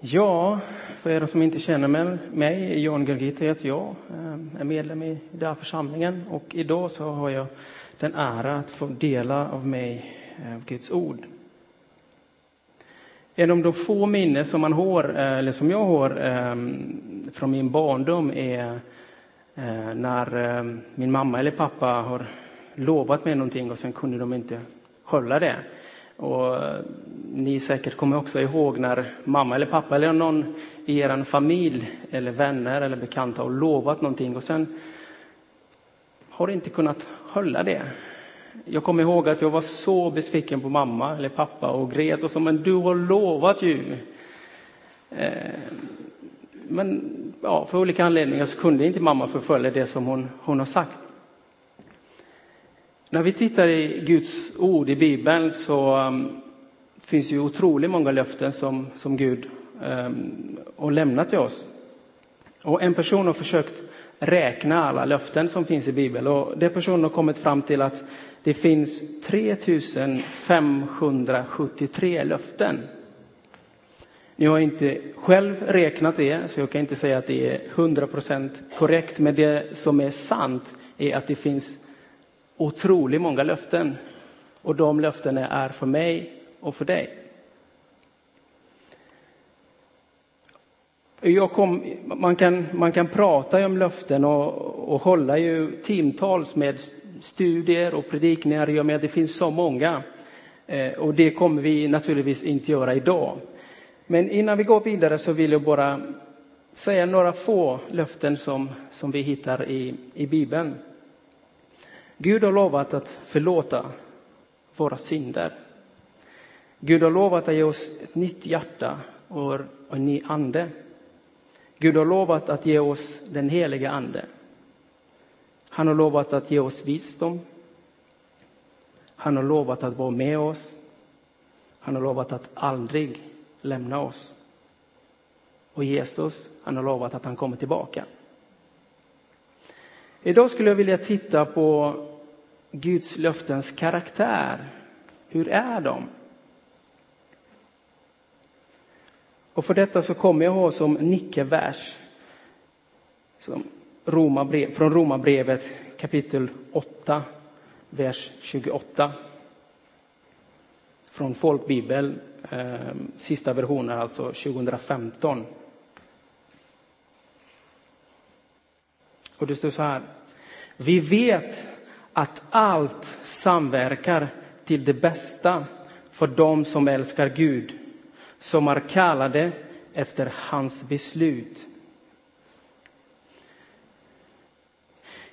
Ja, för er som inte känner mig, Jan Gurgita heter jag, ehm, är medlem i den här församlingen och idag så har jag den ära att få dela av mig eh, av Guds ord. En av de få minnen som man har, eh, eller som jag har ehm, från min barndom är eh, när ehm, min mamma eller pappa har lovat mig någonting och sen kunde de inte hålla det. Och ni säkert kommer också ihåg när mamma eller pappa eller någon i er familj eller vänner eller bekanta har lovat någonting och sen har inte kunnat hålla det. Jag kommer ihåg att jag var så besviken på mamma eller pappa och grät och sa men du har lovat ju. Eh, men ja, för olika anledningar så kunde inte mamma förfölja det som hon, hon har sagt. När vi tittar i Guds ord i Bibeln så um, det finns ju otroligt många löften som, som Gud um, har lämnat till oss. Och en person har försökt räkna alla löften som finns i Bibeln och den personen har kommit fram till att det finns 3573 löften. Nu har jag inte själv räknat det, så jag kan inte säga att det är 100% korrekt, men det som är sant är att det finns otroligt många löften. Och de löftena är för mig och för dig. Kom, man, kan, man kan prata om löften och, och hålla ju timtals med studier och predikningar i och med att det finns så många. Eh, och det kommer vi naturligtvis inte göra idag. Men innan vi går vidare så vill jag bara säga några få löften som, som vi hittar i, i Bibeln. Gud har lovat att förlåta våra synder. Gud har lovat att ge oss ett nytt hjärta och en ny ande. Gud har lovat att ge oss den heliga ande. Han har lovat att ge oss visdom. Han har lovat att vara med oss. Han har lovat att aldrig lämna oss. Och Jesus, han har lovat att han kommer tillbaka. Idag skulle jag vilja titta på Guds löftens karaktär. Hur är de? Och för detta så kommer jag ha som nickevers som Romarbrev, från Romarbrevet kapitel 8, vers 28. Från folkbibeln, eh, sista versionen alltså 2015. Och det står så här. Vi vet att allt samverkar till det bästa för dem som älskar Gud, som är kallade efter hans beslut.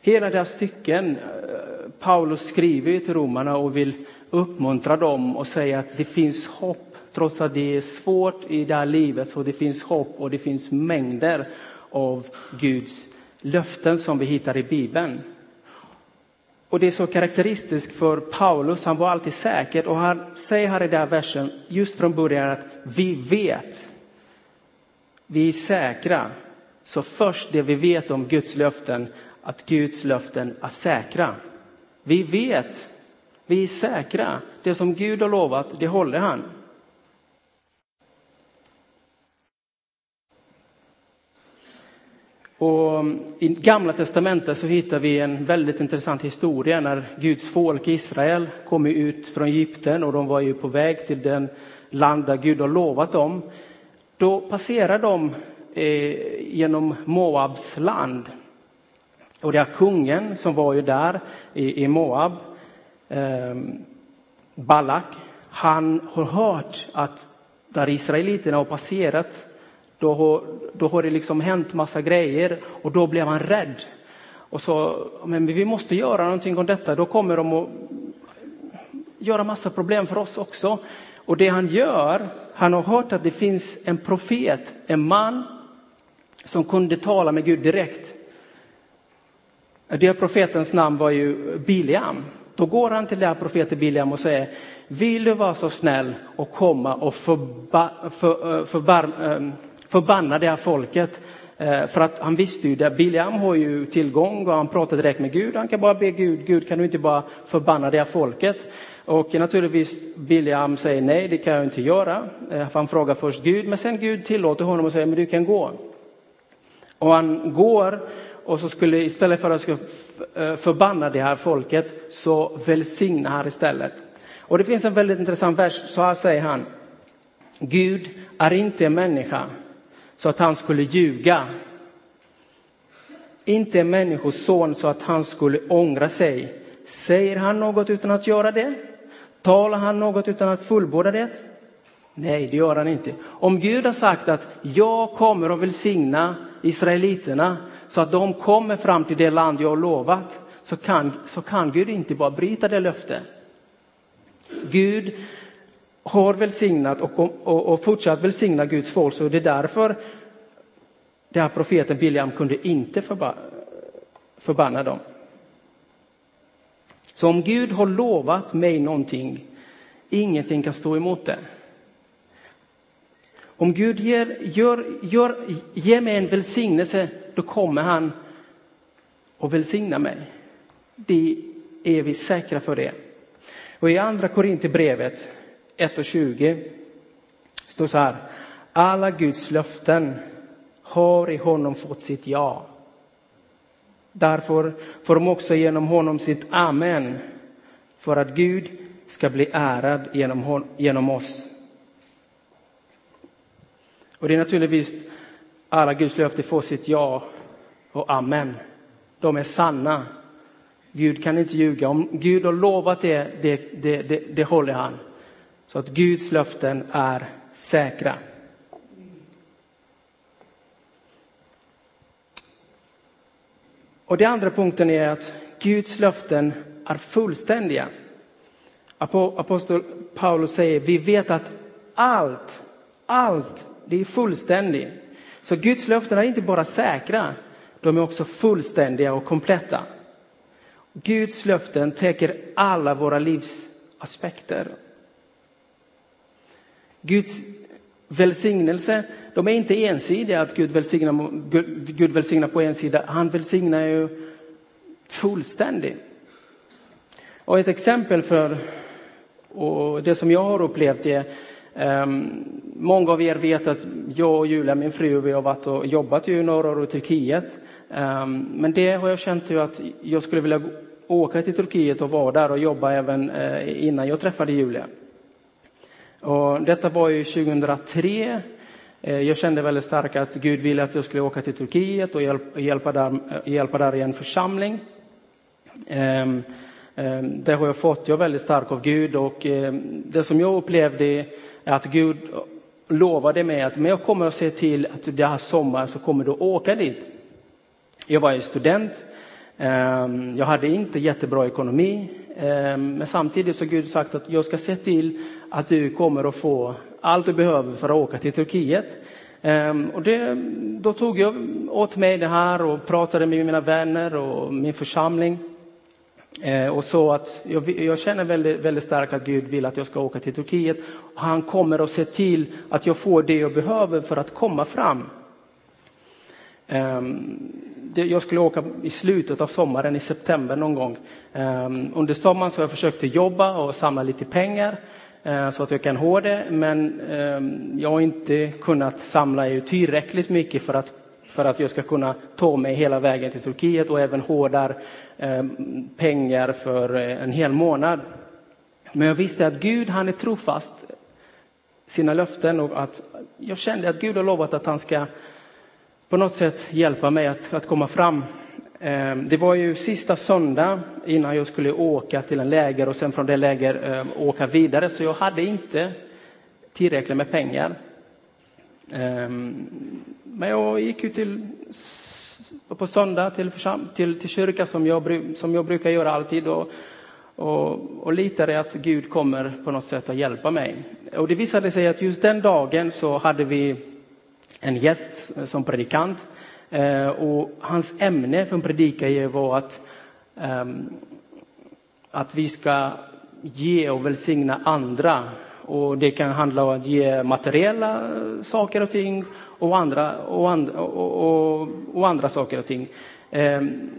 Hela det här stycken, eh, Paulus skriver till romarna och vill uppmuntra dem och säga att det finns hopp trots att det är svårt i det här livet. Så det finns hopp och det finns mängder av Guds löften som vi hittar i Bibeln. Och det är så karaktäristiskt för Paulus, han var alltid säker och han säger här i den här versen just från början att vi vet. Vi är säkra. Så först det vi vet om Guds löften, att Guds löften är säkra. Vi vet, vi är säkra. Det som Gud har lovat, det håller han. Och mm, I Gamla testamentet så hittar vi en väldigt intressant historia när Guds folk Israel kom ut från Egypten och de var ju på väg till den land där Gud har lovat dem. Då passerar de eh, genom Moabs land. Och det är kungen som var ju där i, i Moab, eh, Balak, han har hört att där israeliterna har passerat då har, då har det liksom hänt massa grejer och då blev han rädd. Och så, men vi måste göra någonting om detta, då kommer de att göra massa problem för oss också. Och det han gör, han har hört att det finns en profet, en man som kunde tala med Gud direkt. Det profetens namn var ju Biliam. Då går han till den här profeten Biliam och säger, vill du vara så snäll och komma och förba, för, eh, förbar, eh, förbanna det här folket eh, för att han visste ju det, Biliam har ju tillgång och han pratar direkt med Gud. Han kan bara be Gud, Gud kan du inte bara förbanna det här folket? Och naturligtvis Biliam säger nej, det kan jag inte göra. Eh, för han frågar först Gud, men sen Gud tillåter honom och säger, men du kan gå. Och han går och så skulle istället för att ska eh, förbanna det här folket så välsignar han istället. Och det finns en väldigt intressant vers, så här säger han. Gud är inte en människa så att han skulle ljuga. Inte en människoson så att han skulle ångra sig. Säger han något utan att göra det? Talar han något utan att fullborda det? Nej, det gör han inte. Om Gud har sagt att jag kommer att välsigna israeliterna så att de kommer fram till det land jag har lovat så kan, så kan Gud inte bara bryta det löftet. Gud har välsignat och, och, och fortsatt välsigna Guds folk. Så det är därför den här profeten Biljam kunde inte förba, förbanna dem. Så om Gud har lovat mig någonting, ingenting kan stå emot det. Om Gud ger, gör, gör, ger mig en välsignelse, då kommer han och välsigna mig. Det är vi säkra för det. Och i andra Korinthierbrevet 1 och 20 står så här. Alla Guds löften har i honom fått sitt ja. Därför får de också genom honom sitt amen för att Gud ska bli ärad genom, genom oss. Och det är naturligtvis alla Guds löften får sitt ja och amen. De är sanna. Gud kan inte ljuga. Om Gud har lovat det, det, det, det, det håller han. Så att Guds löften är säkra. Och den andra punkten är att Guds löften är fullständiga. Apostel Paulus säger, vi vet att allt, allt, det är fullständigt. Så Guds löften är inte bara säkra, de är också fullständiga och kompletta. Guds löften täcker alla våra livsaspekter Guds välsignelse, de är inte ensidiga att Gud välsignar, Gud välsignar på en sida, han välsignar ju fullständigt. Och ett exempel för och det som jag har upplevt är um, Många av er vet att jag och Julia, min fru, vi har varit och jobbat i år i Turkiet. Um, men det har jag känt ju att jag skulle vilja åka till Turkiet och vara där och jobba även uh, innan jag träffade Julia. Och detta var ju 2003. Eh, jag kände väldigt starkt att Gud ville att jag skulle åka till Turkiet och hjälpa där, eh, hjälpa där i en församling. Ehm, ehm, det har jag fått jag är väldigt stark av Gud och ehm, det som jag upplevde är att Gud lovade mig att men jag kommer att se till att det här sommaren så kommer du åka dit. Jag var ju student. Ehm, jag hade inte jättebra ekonomi. Ehm, men samtidigt så har Gud sagt att jag ska se till att du kommer att få allt du behöver för att åka till Turkiet. Ehm, och det, då tog jag åt mig det här och pratade med mina vänner och min församling. Och så att jag, jag känner väldigt, väldigt starkt att Gud vill att jag ska åka till Turkiet. Han kommer att se till att jag får det jag behöver för att komma fram jag skulle åka i slutet av sommaren, i september någon gång. Ehm, under sommaren så har jag försökt jobba och samla lite pengar eh, så att jag kan ha det, men ehm, jag har inte kunnat samla tillräckligt mycket för att, för att jag ska kunna ta mig hela vägen till Turkiet och även hårdar ehm, pengar för eh, en hel månad. Men jag visste att Gud, han är trofast sina löften och att jag kände att Gud har lovat att han ska på något sätt hjälpa mig att, att komma fram. Ehm, det var ju sista söndag innan jag skulle åka till en läger och sen från det läger ehm, åka vidare, så jag hade inte tillräckligt med pengar. Ehm, men jag gick ju till, på söndag till, till, till kyrka som jag, som jag brukar göra alltid och, och, och litade att Gud kommer på något sätt att hjälpa mig. Och det visade sig att just den dagen så hade vi en gäst eh, som predikant. Eh, och hans ämne för en predikan var att, ehm, att vi ska ge och välsigna andra Och det kan handla om att ge materiella eh, saker och ting och andra, och andra, och, och, och andra saker och ting. Ehm,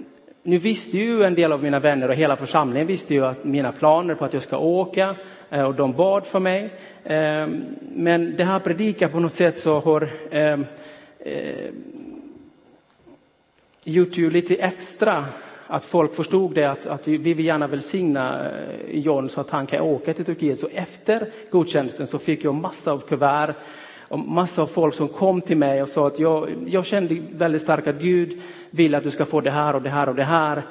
nu visste ju en del av mina vänner och hela församlingen visste ju att mina planer på att jag ska åka eh, och de bad för mig. Ehm, men det här predikan på något sätt så har ehm, eh, gjort ju lite extra att folk förstod det att, att vi, vill gärna välsigna eh, John så att han kan åka till Turkiet. Så efter godkännelsen så fick jag massa av kuvert och massa av folk som kom till mig och sa att jag, jag kände väldigt starkt att Gud vill att du ska få det här och det här och det här.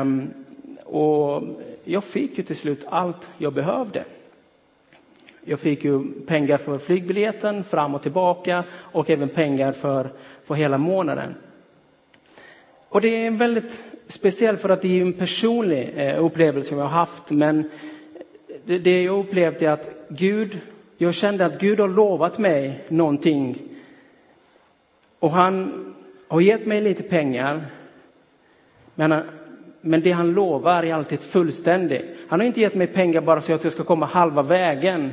Um, och jag fick ju till slut allt jag behövde. Jag fick ju pengar för flygbiljetten fram och tillbaka och även pengar för, för hela månaden. Och det är väldigt speciellt för att det är en personlig eh, upplevelse som jag har haft. Men det, det jag upplevt är att Gud, jag kände att Gud har lovat mig någonting. Och han har gett mig lite pengar. Men, han, men det han lovar är alltid fullständigt. Han har inte gett mig pengar bara så att jag ska komma halva vägen.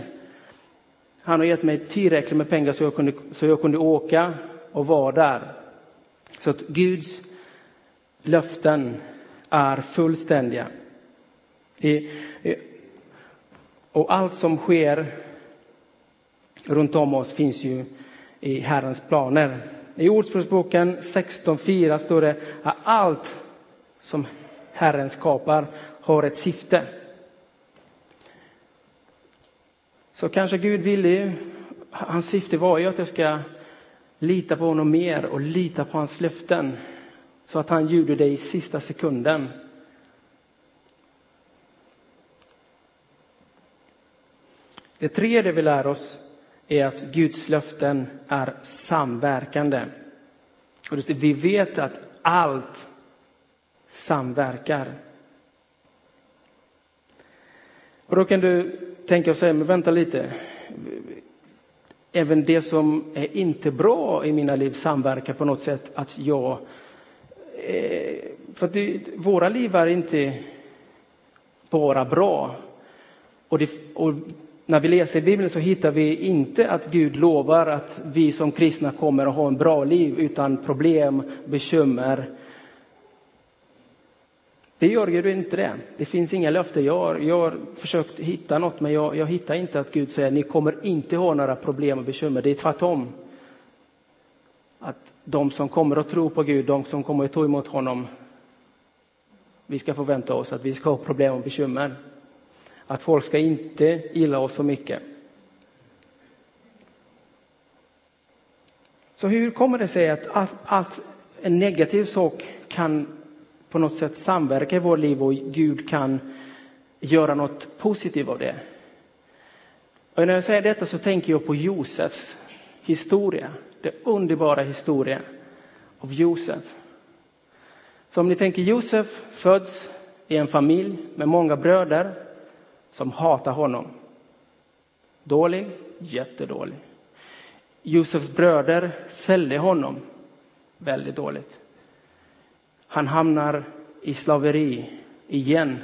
Han har gett mig tillräckligt med pengar så jag kunde, så jag kunde åka och vara där. Så att Guds löften är fullständiga. Och allt som sker runt om oss finns ju i Herrens planer. I Ordspråksboken 16.4 står det att allt som Herren skapar har ett syfte. Så kanske Gud ville hans syfte var ju att jag ska lita på honom mer och lita på hans löften så att han gjorde det i sista sekunden. Det tredje vi lär oss är att Guds löften är samverkande. Och vi vet att allt samverkar. Och då kan du tänka och säga, men vänta lite. Även det som är inte bra i mina liv samverkar på något sätt att jag eh, För för det, våra liv är inte bara bra. Och, det, och, när vi läser Bibeln så hittar vi inte att Gud lovar att vi som kristna kommer att ha en bra liv utan problem, bekymmer. Det gör ju inte det. Det finns inga löften. Jag, jag har försökt hitta något men jag, jag hittar inte att Gud säger att ni kommer inte ha några problem och bekymmer. Det är tvärtom. Att de som kommer att tro på Gud, de som kommer att ta emot honom, vi ska förvänta oss att vi ska ha problem och bekymmer. Att folk ska inte gilla oss så mycket. Så hur kommer det sig att, att, att en negativ sak kan på något sätt samverka i vårt liv och Gud kan göra något positivt av det? Och när jag säger detta så tänker jag på Josefs historia den underbara historien av Josef. Så om ni tänker Josef föds i en familj med många bröder som hatar honom. Dålig, jättedålig. Josefs bröder säljer honom väldigt dåligt. Han hamnar i slaveri igen,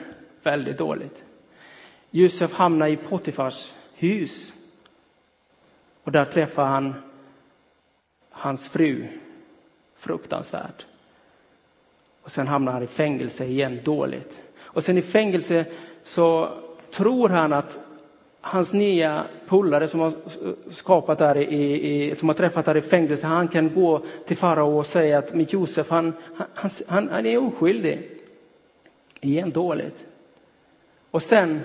väldigt dåligt. Josef hamnar i Potifars hus och där träffar han hans fru. Fruktansvärt. Och sen hamnar han i fängelse igen, dåligt. Och sen i fängelse så tror han att hans nya polare som har skapat där i, i, som har träffat där i fängelse, han kan gå till farao och säga att men Josef, han, han, han, han är oskyldig. Igen dåligt. Och sen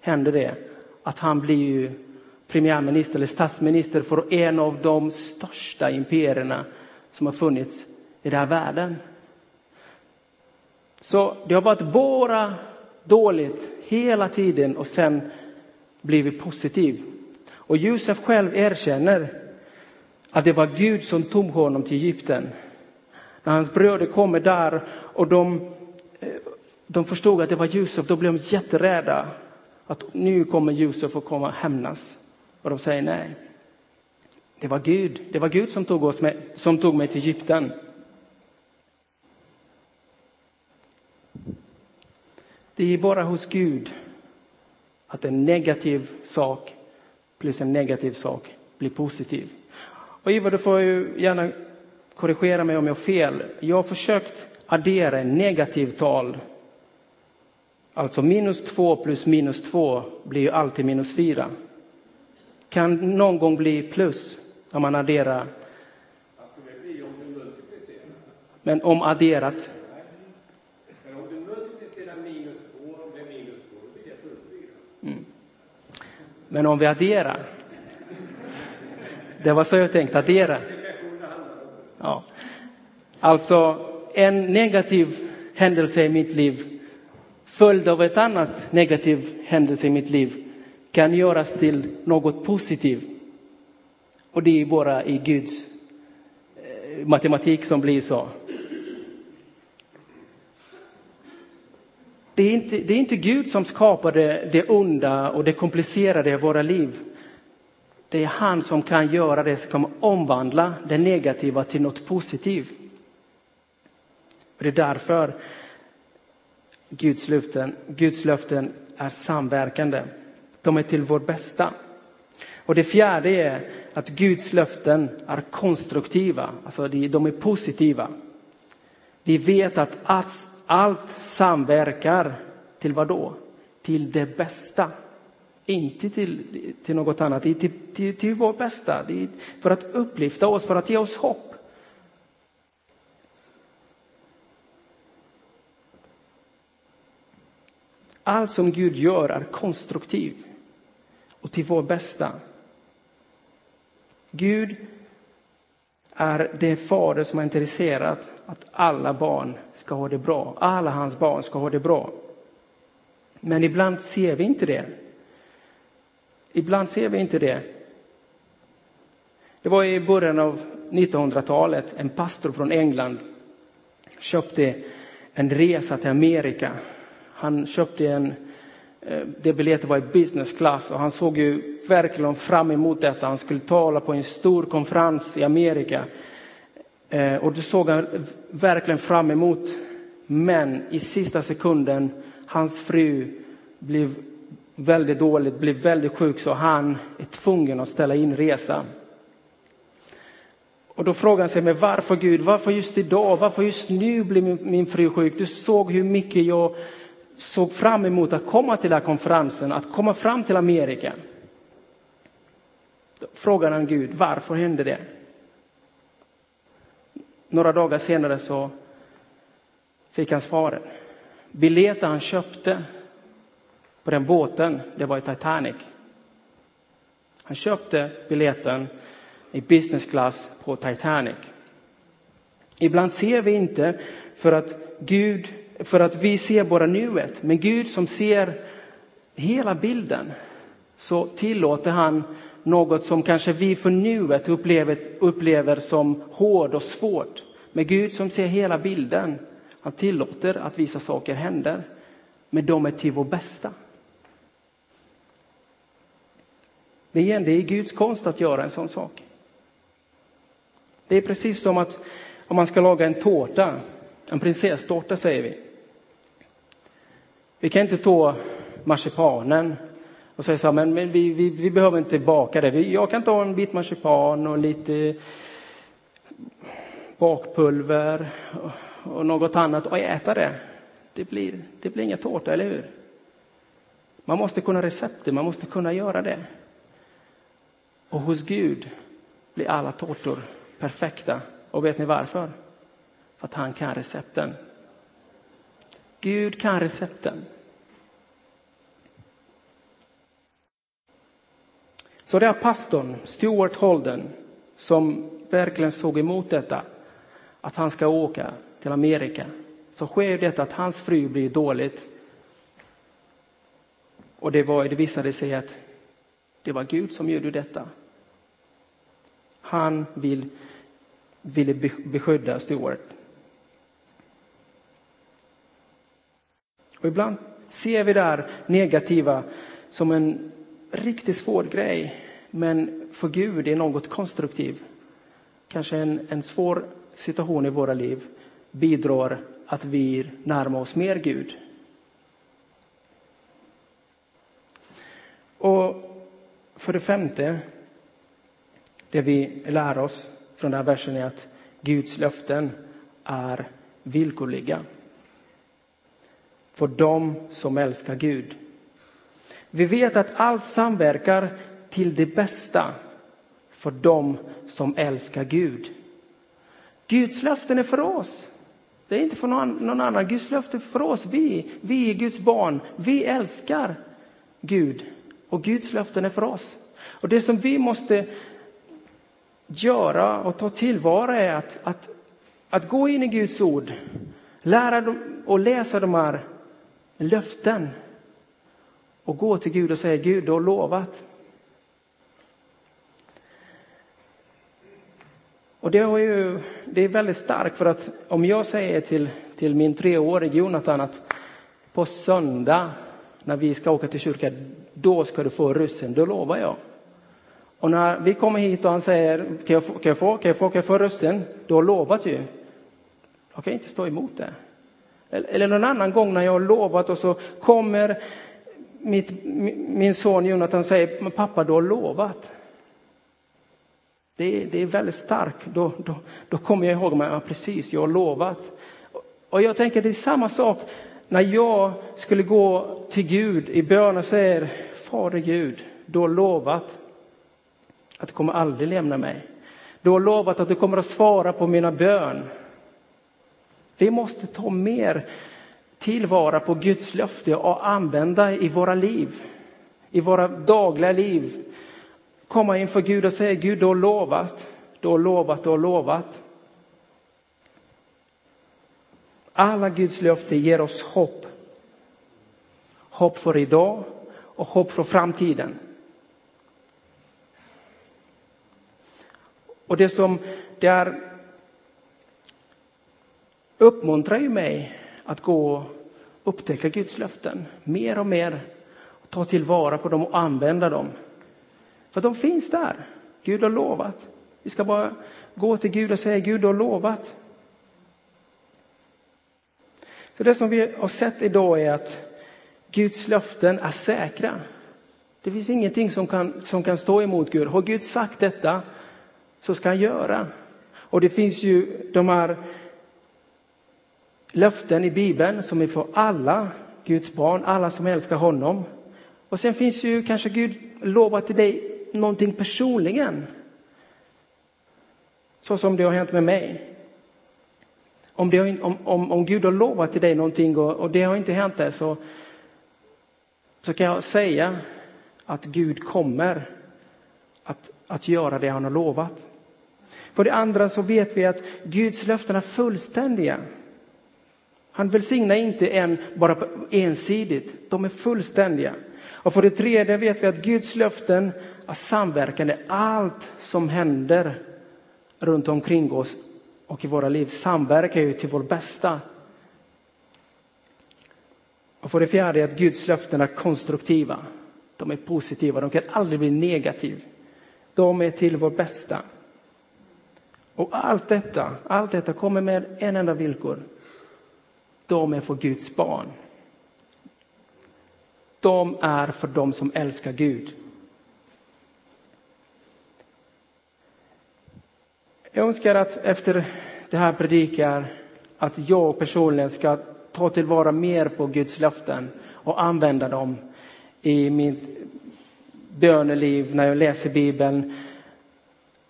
händer det att han blir ju premiärminister eller statsminister för en av de största imperierna som har funnits i den här världen. Så det har varit bara dåligt hela tiden och sen blivit positiv. Och Josef själv erkänner att det var Gud som tog honom till Egypten. När hans bröder kommer där och de, eh, de förstod att det var Josef, då blev de jätterädda. Att nu kommer Josef att komma och hämnas. Och de säger nej. Det var Gud. Det var Gud som tog, oss med, som tog mig till Egypten. Det är bara hos Gud att en negativ sak plus en negativ sak blir positiv. Och Ivar, du får ju gärna korrigera mig om jag har fel. Jag har försökt addera en negativ tal. Alltså minus 2 plus minus 2 blir ju alltid minus 4. Kan någon gång bli plus när man adderar? Alltså. Men om adderat? Men om du multiplicerar minus 2 med minus 2, då blir det plus 4. Men om vi adderar? Det var så jag tänkte, addera. Ja. Alltså, en negativ händelse i mitt liv följd av ett annat negativ händelse i mitt liv kan göras till något positivt. Och det är bara i Guds eh, matematik som blir så. Det är, inte, det är inte Gud som skapade det onda och det komplicerade i våra liv. Det är han som kan göra det, som kan omvandla det negativa till något positivt. Och det är därför Guds löften, Guds löften är samverkande. De är till vårt bästa. Och det fjärde är att Guds löften är konstruktiva, alltså de är positiva. Vi vet att allt samverkar till vad då? Till det bästa. Inte till, till något annat, till, till, till vårt bästa. För att upplyfta oss, för att ge oss hopp. Allt som Gud gör är konstruktivt och till vår bästa. Gud är det fader som är intresserad att alla barn ska ha det bra. Alla hans barn ska ha det bra. Men ibland ser vi inte det. Ibland ser vi inte det. Det var i början av 1900-talet en pastor från England köpte en resa till Amerika. Han köpte en, Eh, det biljetten var i business class och han såg ju verkligen fram emot detta. Han skulle tala på en stor konferens i Amerika. Eh, och det såg han verkligen fram emot. Men i sista sekunden, hans fru blev väldigt dåligt, blev väldigt sjuk så han är tvungen att ställa in resan. Och då frågar han sig, men varför Gud, varför just idag, varför just nu blir min, min fru sjuk? Du såg hur mycket jag såg fram emot att komma till den här konferensen, att komma fram till Amerika. Då frågade han Gud, varför hände det? Några dagar senare så fick han svaret. Biljetten han köpte på den båten, det var i Titanic. Han köpte biljetten i business class på Titanic. Ibland ser vi inte för att Gud, för att vi ser bara nuet, men Gud som ser hela bilden så tillåter han något som kanske vi för nuet upplever, upplever som hård och svårt. Men Gud som ser hela bilden, han tillåter att vissa saker händer, men de är till vår bästa. Det är, igen, det är Guds konst att göra en sån sak. Det är precis som att om man ska laga en tårta, en prinsesstårta säger vi. Vi kan inte ta marsipanen och säga så här, men, men vi, vi, vi, behöver inte baka det. Jag kan ta en bit marsipan och lite bakpulver och, och något annat och äta det. Det blir, det blir inga tårta, eller hur? Man måste kunna receptet, man måste kunna göra det. Och hos Gud blir alla tårtor perfekta. Och vet ni varför? För att han kan recepten. Gud kan recepten. Så det är pastorn, Stuart Holden, som verkligen såg emot detta, att han ska åka till Amerika. Så sker detta att hans fru blir dåligt. Och det, var, det visade sig att det var Gud som gjorde detta. Han vill, ville beskydda Stuart. Och ibland ser vi det negativa som en riktigt svår grej, men för Gud är något konstruktivt. Kanske en, en svår situation i våra liv bidrar att vi närmar oss mer Gud. Och för det femte, det vi lär oss från den här versen är att Guds löften är villkorliga. För dem som älskar Gud. Vi vet att allt samverkar till det bästa för dem som älskar Gud. Guds löften är för oss. Det är inte för någon annan. Guds löfte är för oss. Vi, vi är Guds barn. Vi älskar Gud och Guds löften är för oss. Och det som vi måste göra och ta tillvara är att, att, att gå in i Guds ord, lära dem och läsa de här löften och gå till Gud och säga Gud, du har lovat. Och det, är ju, det är väldigt starkt för att om jag säger till, till min treårige Jonathan att på söndag när vi ska åka till kyrkan, då ska du få russen, då lovar jag. Och när vi kommer hit och han säger, kan jag få, kan jag få, kan jag få, kan jag få russen? Du har lovat ju. Jag kan inte stå emot det. Eller någon annan gång när jag har lovat och så kommer mitt, min son Jonathan och säger, pappa du har lovat. Det är, det är väldigt starkt. Då, då, då kommer jag ihåg, ja, precis, jag har lovat. Och jag tänker det är samma sak när jag skulle gå till Gud i bön och säger, Fader Gud, du har lovat att du kommer aldrig lämna mig. Du har lovat att du kommer att svara på mina bön. Vi måste ta mer tillvara på Guds löfte och använda i våra liv, i våra dagliga liv. Komma inför Gud och säga Gud, du har lovat, du har lovat, du har lovat. Alla Guds löften ger oss hopp. Hopp för idag och hopp för framtiden. Och det som det är uppmuntrar ju mig att gå och upptäcka Guds löften mer och mer. Och ta tillvara på dem och använda dem. För de finns där. Gud har lovat. Vi ska bara gå till Gud och säga Gud har lovat. För det som vi har sett idag är att Guds löften är säkra. Det finns ingenting som kan, som kan stå emot Gud. Har Gud sagt detta så ska han göra. Och det finns ju de här löften i Bibeln som är för alla Guds barn, alla som älskar honom. Och sen finns ju kanske Gud lovat till dig någonting personligen. Så som det har hänt med mig. Om, det, om, om, om Gud har lovat till dig någonting och, och det har inte hänt det så, så kan jag säga att Gud kommer att, att göra det han har lovat. För det andra så vet vi att Guds löften är fullständiga. Han välsignar inte en bara ensidigt, de är fullständiga. Och för det tredje vet vi att Guds löften är samverkande. Allt som händer runt omkring oss och i våra liv samverkar ju till vårt bästa. Och för det fjärde att Guds löften är konstruktiva. De är positiva, de kan aldrig bli negativa. De är till vårt bästa. Och allt detta, allt detta kommer med en enda villkor. De är för Guds barn. De är för dem som älskar Gud. Jag önskar att efter det här predikar att jag personligen ska ta tillvara mer på Guds löften och använda dem i mitt böneliv, när jag läser Bibeln,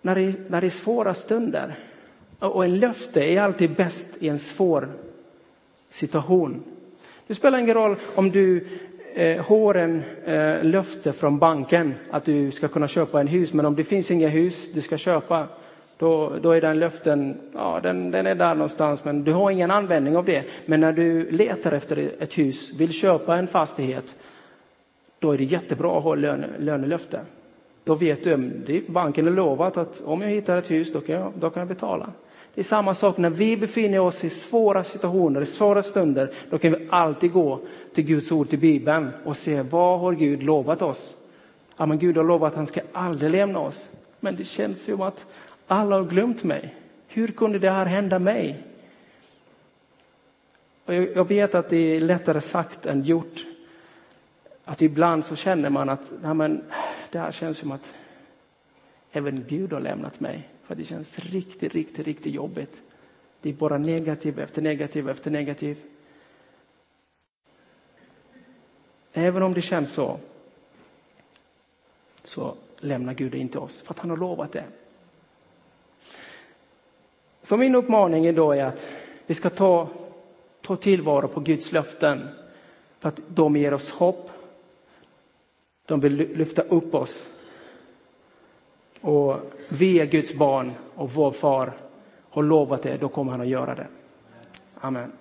när det, när det är svåra stunder. Och en löfte är alltid bäst i en svår situation. Det spelar ingen roll om du eh, har en eh, löfte från banken att du ska kunna köpa en hus, men om det finns inga hus du ska köpa, då, då är den löften, ja den, den är där någonstans, men du har ingen användning av det. Men när du letar efter ett hus, vill köpa en fastighet, då är det jättebra att ha löne, lönelöfte. Då vet du, mm, det, banken har lovat att om jag hittar ett hus, då kan jag, då kan jag betala. Det är samma sak när vi befinner oss i svåra situationer, i svåra stunder. Då kan vi alltid gå till Guds ord, till Bibeln och se vad har Gud lovat oss? Ja, men Gud har lovat att han ska aldrig lämna oss. Men det känns som att alla har glömt mig. Hur kunde det här hända mig? Och jag vet att det är lättare sagt än gjort att ibland så känner man att ja, men, det här känns som att även Gud har lämnat mig. För det känns riktigt, riktigt, riktigt jobbigt. Det är bara negativ efter negativ efter negativ. Även om det känns så, så lämnar Gud inte oss, för att han har lovat det. Så min uppmaning idag är att vi ska ta, ta tillvara på Guds löften, för att de ger oss hopp. De vill lyfta upp oss. Och vi är Guds barn och vår far har lovat det, då kommer han att göra det. Amen.